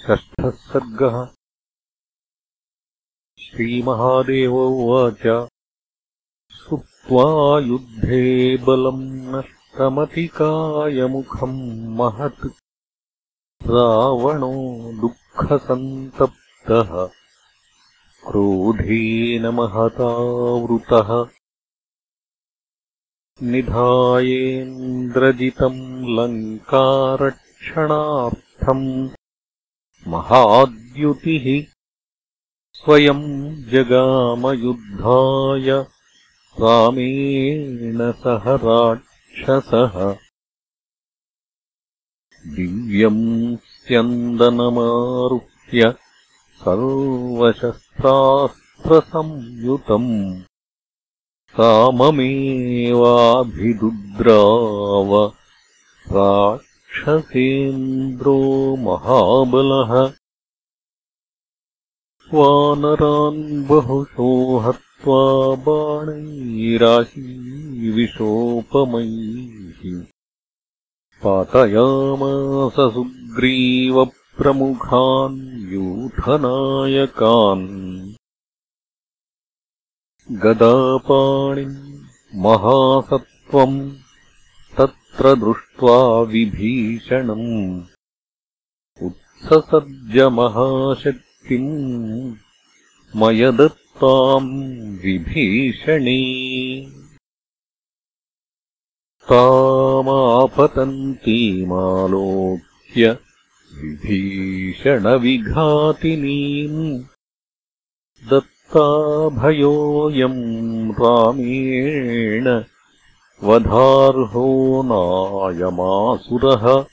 षष्ठः सर्गः। श्रीमहादेव उवाच। सुप्त्वा युद्धे बलम् नष्टमतिकायमुखम् महत्। रावणो दुःखसन्तप्तः। क्रोधेन महतावृतः। निधायेन्द्रजितम् लङ्कारक्षणार्थम् महाद्युतिः स्वयम् जगामयुद्धाय रामेण सह राक्षसः। दिव्यम् स्यन्दनमारुह्य सर्वशस्त्रास्त्रसंयुतम्। काममेवाभिदुद्राव राक्षसेन्द्रो महाबलः वानरान् बहुशो हत्वा बाणैराशीविशोपमैः। पातयामास सुग्रीवप्रमुखान् यूथनायकान्। गदापाणिम् महासत्त्वम् तत्र दृष्ट्वा विभीषणम्। उत्ससर्जमहाशक्तिम्। मयदत्ताम् विभीषणे। तामापतन्तीमालोक्य विभीषणविघातिनीम्। दत् भयोऽयम् रामेण वधार्हो नायमासुरः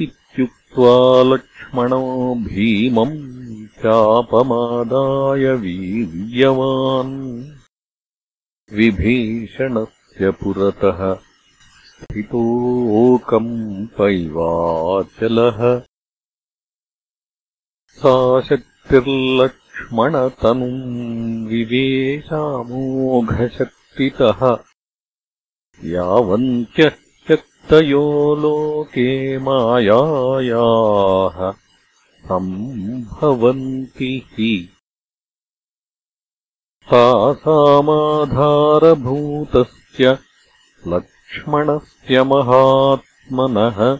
इत्युक्त्वा लक्ष्मणो भीमम् चापमादाय वीर्यवान्। विभीषणस्य पुरतः स्थितोकम् पैवाचलः। सा तिर्लक्ष्मणतनुम् विवेशामोघशक्तितः यावन्त्यः शक्तयो लोके मायायाः सम्भवन्ति हि। तासामाधारभूतस्य लक्ष्मणस्य महात्मनः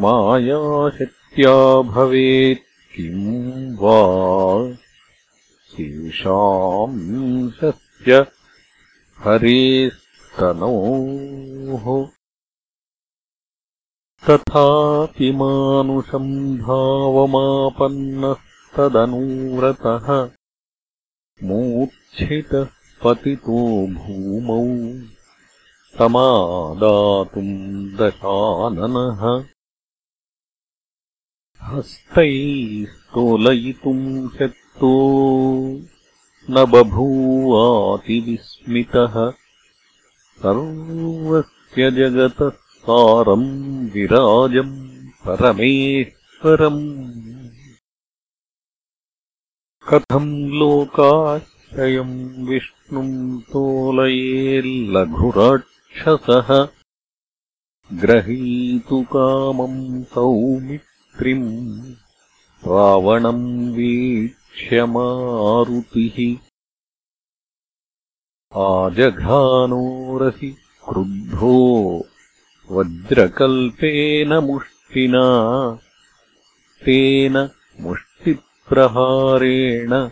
मायाशक्त्या भवेत् किम् वा? शेषांशस्य हरेस्तनोः। तथापि मानुषम् भावमापन्नस्तदनुव्रतः मूर्च्छितः पतितो भूमौ तमादातुम् दशाननः। हस्तैस्तोलयितुम् शक्तो न बभूवातिविस्मितः सर्वस्य जगतः सारम् विराजम् परमेश्वरम्। कथम् लोकाश्रयम् विष्णुम् तोलयेल्लघुराक्षसः। ग्रहीतु कामम् सौमि रावणम् वीक्ष्यमारुतिः आजघानोरसि क्रुद्धो वज्रकल्पेन मुष्टिना। तेन मुष्टिप्रहारेण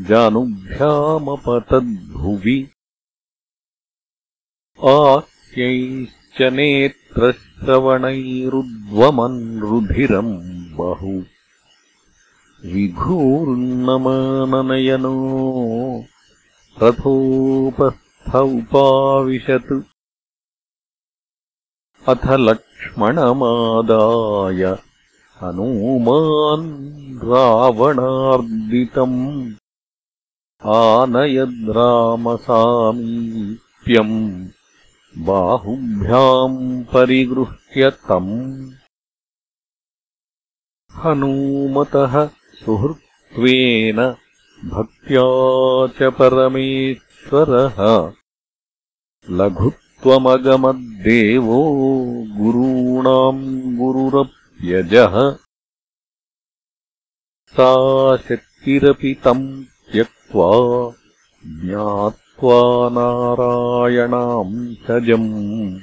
जानुभ्यामपतद्भुवि। आस्यैश्च नेत्रः श्रवणैरुद्वमन्रुधिरम् बहु विघूर्णमाननयनो रथोपस्थ उपाविशत् अथ लक्ष्मणमादाय हनूमान् रावणार्दितम्। आनयद्रामसामीप्यम् बाहुभ्याम् परिगृह्य तम्। हनूमतः सुहृत्वेन भक्त्या च परमेश्वरः। लघुत्वमभिमानाय त्वमगमद्देवो गुरूणाम् गुरुरप्यजः। सा शक्तिरपि तम् त्यक्त्वा ज्ञात्वा नारायणाम् सजम्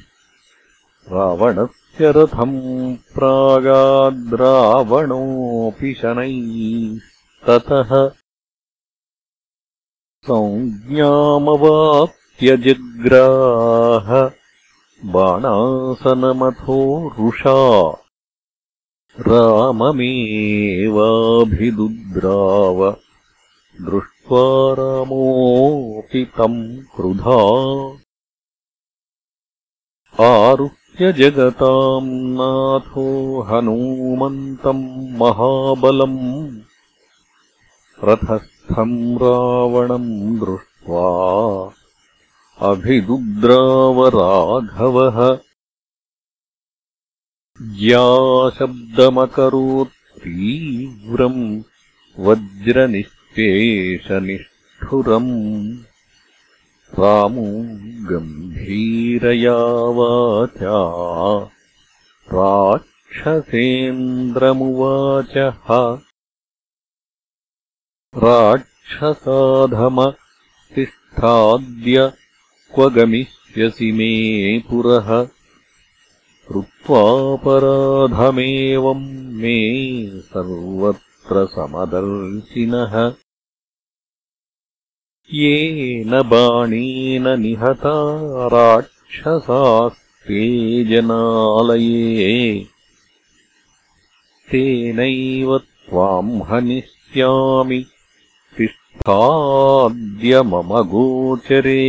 रावणस्य रथम् प्रागाद्रावणोऽपि शनैस्ततः संज्ञामवाप्यजग्राह बाणासनमथो रुषा राममेवाभिदुद्राव दृष्ट्वा रामोऽपि तम् क्रुधा। आरुह्य जगताम् नाथो हनूमन्तम् महाबलम् रथस्थम् रावणम् दृष्ट्वा अभिदुद्रावराघवः ज्याशब्दमकरोत् तीव्रम् वज्रनिःशेषनिष्ठुरम् रामो गम्भीरया वाचा राक्षसेन्द्रमुवाचः राक्षसाधम तिष्ठाद्य क्व गमिष्यसि मे पुरः कृत्वापराधमेवम् मे सर्वत्र समदर्शिनः येन बाणेन निहता राक्षसास्ते जनालये तेनैव त्वाम् हनिष्यामि तिष्ठाद्य मम गोचरे।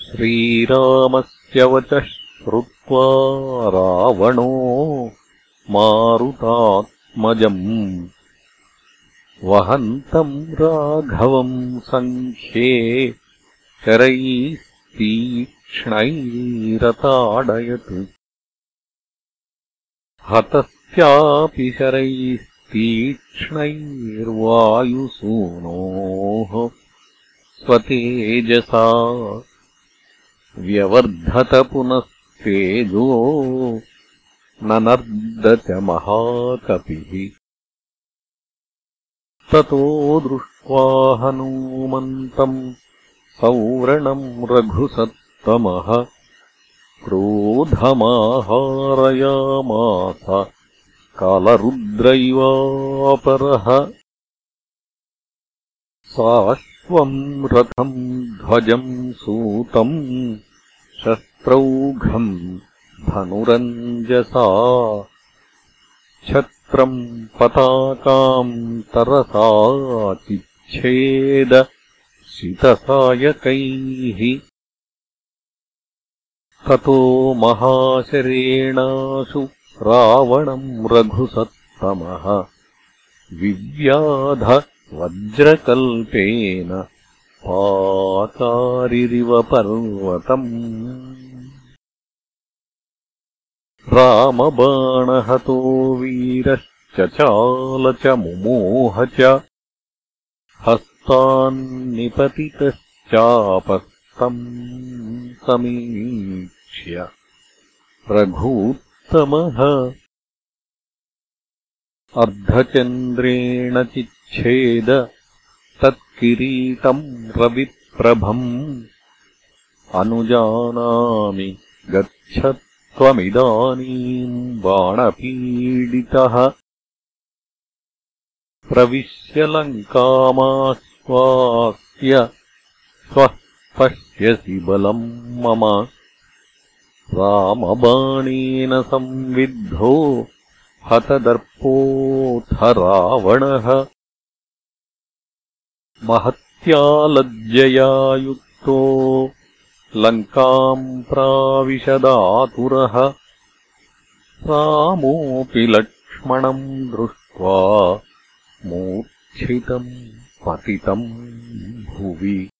श्रीरामस्य वचः श्रुत्वा रावणो मारुतात्मजम् वहन्तम् राघवम् सङ्ख्ये शरैस्तीक्ष्णैरताडयत् हतस्यापि शरैस्तीक्ष्णैर्वायुसूनोः स्वतेजसा व्यवर्धत पुनस्तेजो। ननर्द च महाकपिः ततो दृष्ट्वा हनूमन्तम् सौव्रणम् रघुसत्तमः क्रोधमाहारयामास कालरुद्रैवापरः। साश्वम् रथम् ध्वजम् सूतम् शस्त्रौघम् धनुरञ्जसा छत्रम् पताकाम् तरसा चिच्छेद शितसायकैः ततो महाशरेणाशु रावणम् रघुसत्तमः। विव्याध वज्रकल्पेन पाकारिरिव पर्वतम् रामबाणहतो वीरश्चचाल च मुमोह च हस्तान्निपतितश्चापस्तम् समीक्ष्य रघूत्तमः। अर्धचन्द्रेण चिच्छेद तत्किरीटम् रविप्रभम्। अनुजानामि गच्छ त्वमिदानीम् बाणपीडितः प्रविश्य लङ्कामाश्वास्य स्वः पश्यसि बलम् मम रामबाणेन संविद्धो हतदर्पोऽथ रावणः महत्या लज्जया युक्तो लङ्काम् प्राविशदातुरः रामोऽपि लक्ष्मणम् दृष्ट्वा मूर्च्छितम् पतितम् भुवि।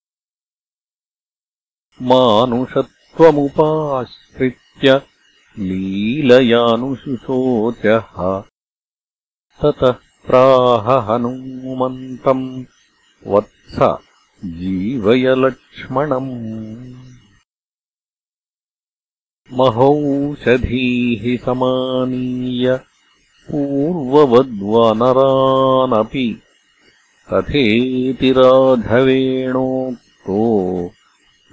मानुषत्वमुपाश्रित्य लीलयानुशुशोचः ततः प्राह हनूमन्तम् वत्स जीवयलक्ष्मणम् महौषधीः समानीय पूर्ववद्वानरानपि तथेति राघवेणोक्तो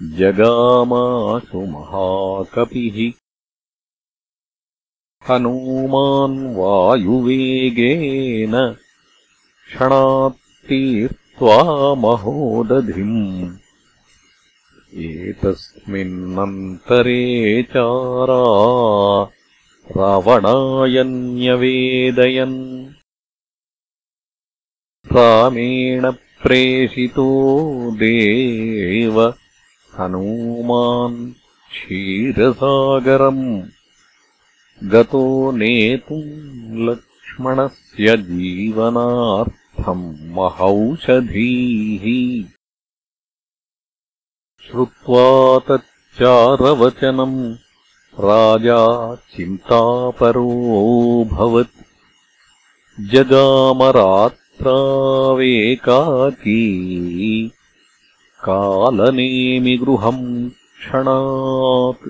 जगामाशु महाकपिः। हनूमान् वायुवेगेन क्षणात्तीर्त्वा महोदधिम् एतस्मिन्नन्तरे चारा रावणायन्यवेदयन् रामेण प्रेषितो देव हनूमान् क्षीरसागरम् गतो नेतुम् लक्ष्मणस्य जीवनार्थम् महौषधीः श्रुत्वा तच्चारवचनम्। राजा चिन्तापरोऽभवत् जगामरात्रावेकाकी। कालनेमिगृहम् क्षणात्।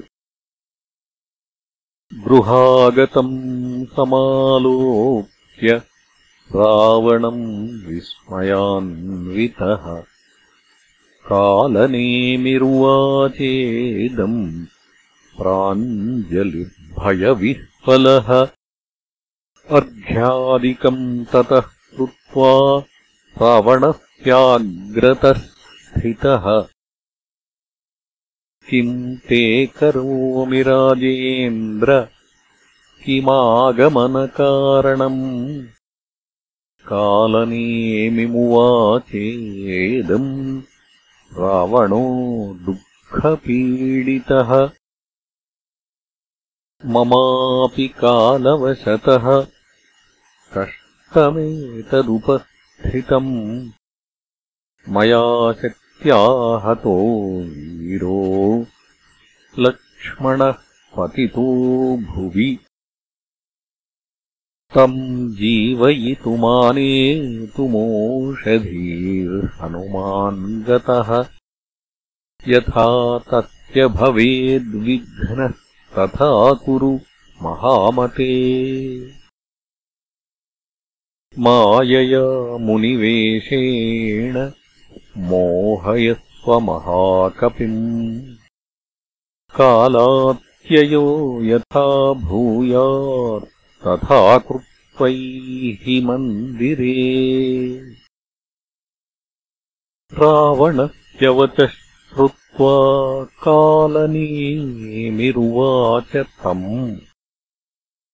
गृहागतम् समालोक्य रावणम् विस्मयान्वितः कालनेमिरुवाचेदम् प्राञ्जलिर्भयविह्वलः अर्घ्यादिकम् ततः कृत्वा रावणस्याग्रतः स्थितः। किम् ते करोमि राजेन्द्र? किमागमनकारणम्? कालनेमिमुवाचेदम् रावणो दुःखपीडितः। ममापि कालवशतः। कष्टमेतदुपस्थितम्। मया शक्त्याहतो वीरो। लक्ष्मणः पतितो भुवि तम् जीवयितुमानेतुमोषधीर्हनुमान् गतः यथा तस्य भवेद्विघ्नः तथा कुरु महामते। मायया मुनिवेशेण मोहयस्वमहाकपिम्। कालात्ययो यथा भूयात् तथा कृत्वैः मन्दिरे। रावणस्य श्रुत्वा कालनीमिरुवाच तम्।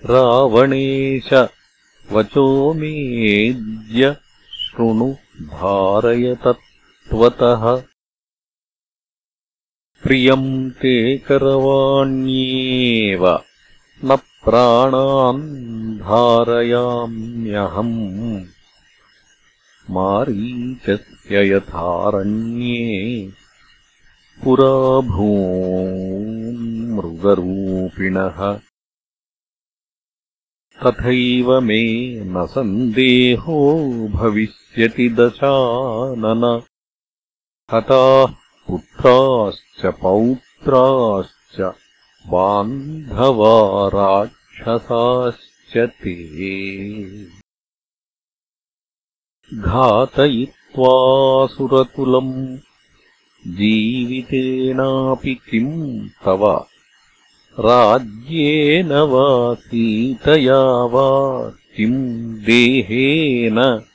रावणेश वचो मेद्य शृणु भारयतत्त्वतः प्रियम् ते करवाण्येव न प्राणान् धारयाम्यहम् मारीचस्य यथारण्ये पुरा मृगरूपिणः तथैव मे न सन्देहो भविष्यति दशानन। हताः पुत्राश्च पौत्राश्च बान्धवा राक्षसाश्च ते घातयित्वासुरकुलम् जीवितेनापि किम् तव? राज्येन वा सीतया वा किम् देहेन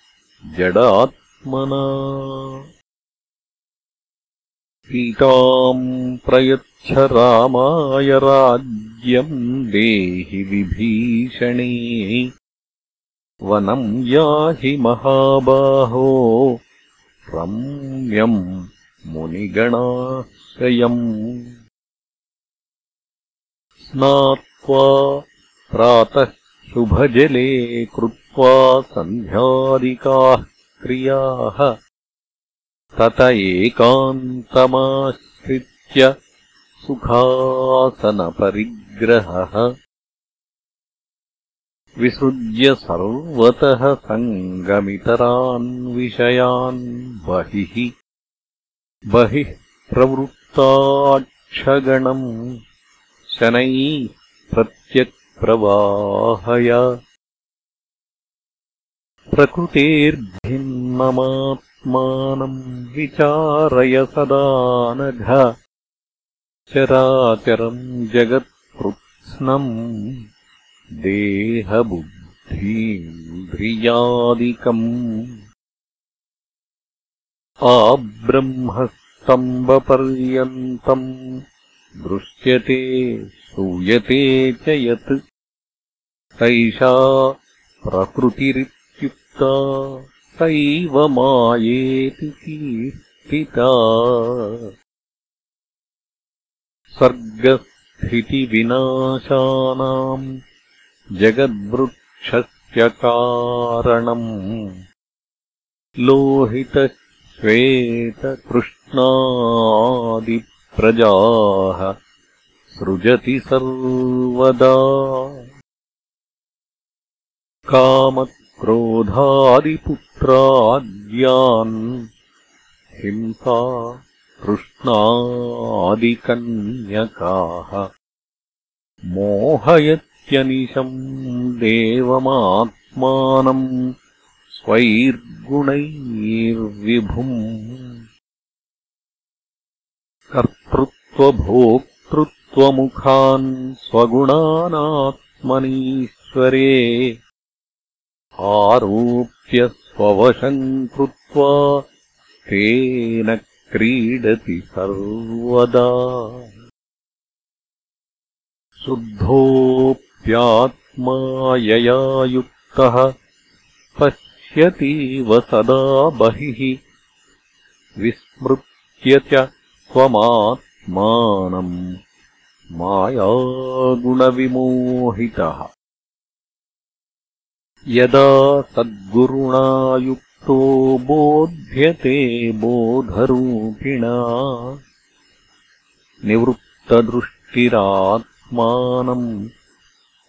जडात्मना? सीताम् प्रयच्छ रामाय राज्यम् देहि विभीषणे। वनम् याहि महाबाहो रम्यम् मुनिगणाश्रयम्। स्नात्वा प्रातः शुभजले कृत्वा सन्ध्यादिकाः क्रियाः। तत एकान्तमाश्रित्य सुखासनपरिग्रहः। विसृज्य सर्वतः सङ्गमितरान् विषयान् बहिः। बहिः प्रवृत्ताक्षगणम् शनैः प्रत्यक्प्रवाहय। प्रकृतेर्भिन्नमात्मानम् विचारय सदा नघ चराचरम् जगत्कृत्स्नम् देहबुद्धीन्द्रियादिकम् आब्रह्मस्तम्बपर्यन्तम् दृश्यते श्रूयते च यत् तैषा प्रकृतिरित्युक्ता सैव मायेति कीर्तिता सर्गस्थितिविनाशानाम् जगद्वृक्षस्य कारणम् लोहितश्वेतकृष्णादिप्रजाः सृजति सर्वदा। कामक्रोधादिपुत्राद्यान् हिंसा कृष्णादिकन्यकाः। मोहयत्यनिशम् देवमात्मानम् स्वैर्गुणैर्विभुम्। कर्तृत्वभोक्तृत्वमुखान् स्वगुणानात्मनीश्वरे। आरोप्य स्ववशम् कृत्वा तेन क्रीडति सर्वदा। शुद्धोऽप्यात्मा यया युक्तः पश्यतीव सदा बहिः। विस्मृत्य च त्वमात्मानम् मायागुणविमोहितः। यदा बोध्यते बोधरूपिणा। निवृत्तदृष्टिरात्मानम्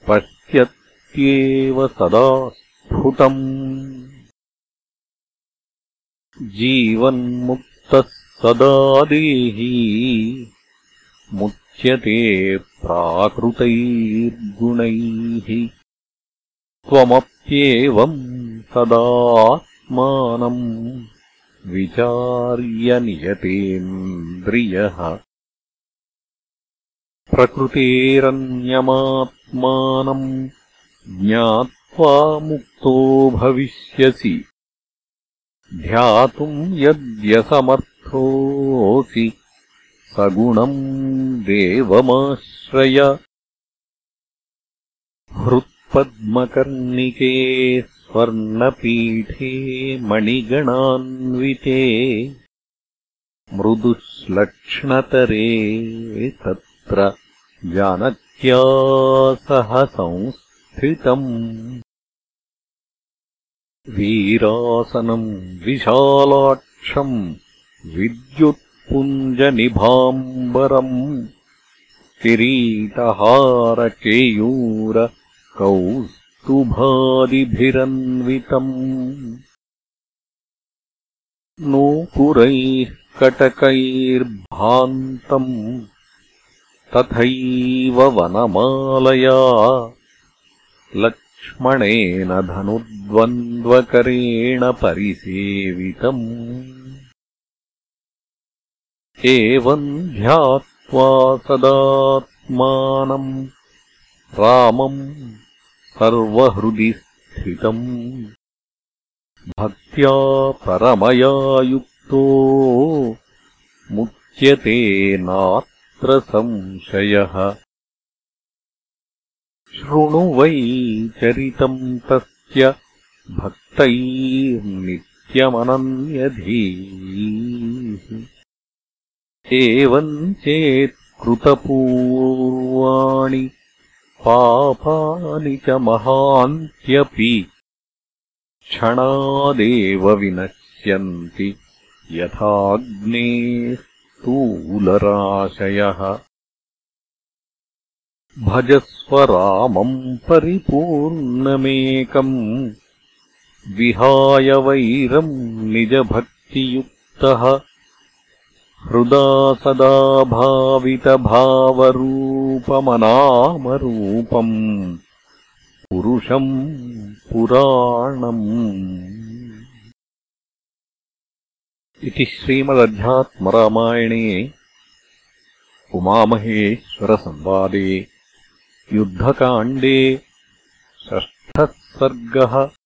पश्यत्येव सदा स्फुटम्। जीवन्मुक्तः सदा देही मुच्यते प्राकृतैर्गुणैः। त्वमप्येवम् सदात्मानम् विचार्य नियतेन्द्रियः। प्रकृतेरन्यमात्मानम् ज्ञात्वा मुक्तो भविष्यसि। ध्यातुम् यद्यसमर्थोऽसि सगुणम् देवमाश्रय। हृत्पद्मकर्णिके स्वर्णपीठे मणिगणान्विते मृदुश्लक्ष्णतरे तत्र जानक्या सह संस्थितम्। वीरासनम् विशालाक्षम् विद्युत्पुञ्जनिभाम्बरम् किरीटहारकेयूरकौस्तुभादिभिरन्वितम् नूपुरैः कटकैर्भान्तम् तथैव वनमालया। लक्ष्मणेन धनुर्द्वन्द्वकरेण परिसेवितम्। एवम् ध्यात्वा सदात्मानम् रामम् सर्वहृदि स्थितम् भक्त्या परमया युक्तो मुच्यते नात्र संशयः। शृणु वै चरितम् तस्य भक्तैर्नित्यमनन्यधीः। एवम् चेत्कृतपूर्वाणि पापानि च महान्त्यपि क्षणादेव विनश्यन्ति यथाग्नेस्तूलराशयः भजस्व रामम् परिपूर्णमेकम् विहाय वैरम् निजभक्तियुक्तः हृदा सदा भावितभावरूपमनामरूपम्। पुरुषम् पुराणम्। इति श्रीमदध्यात्मरामायणे उमामहेश्वरसंवादे युद्धकाण्डे षष्ठः सर्गः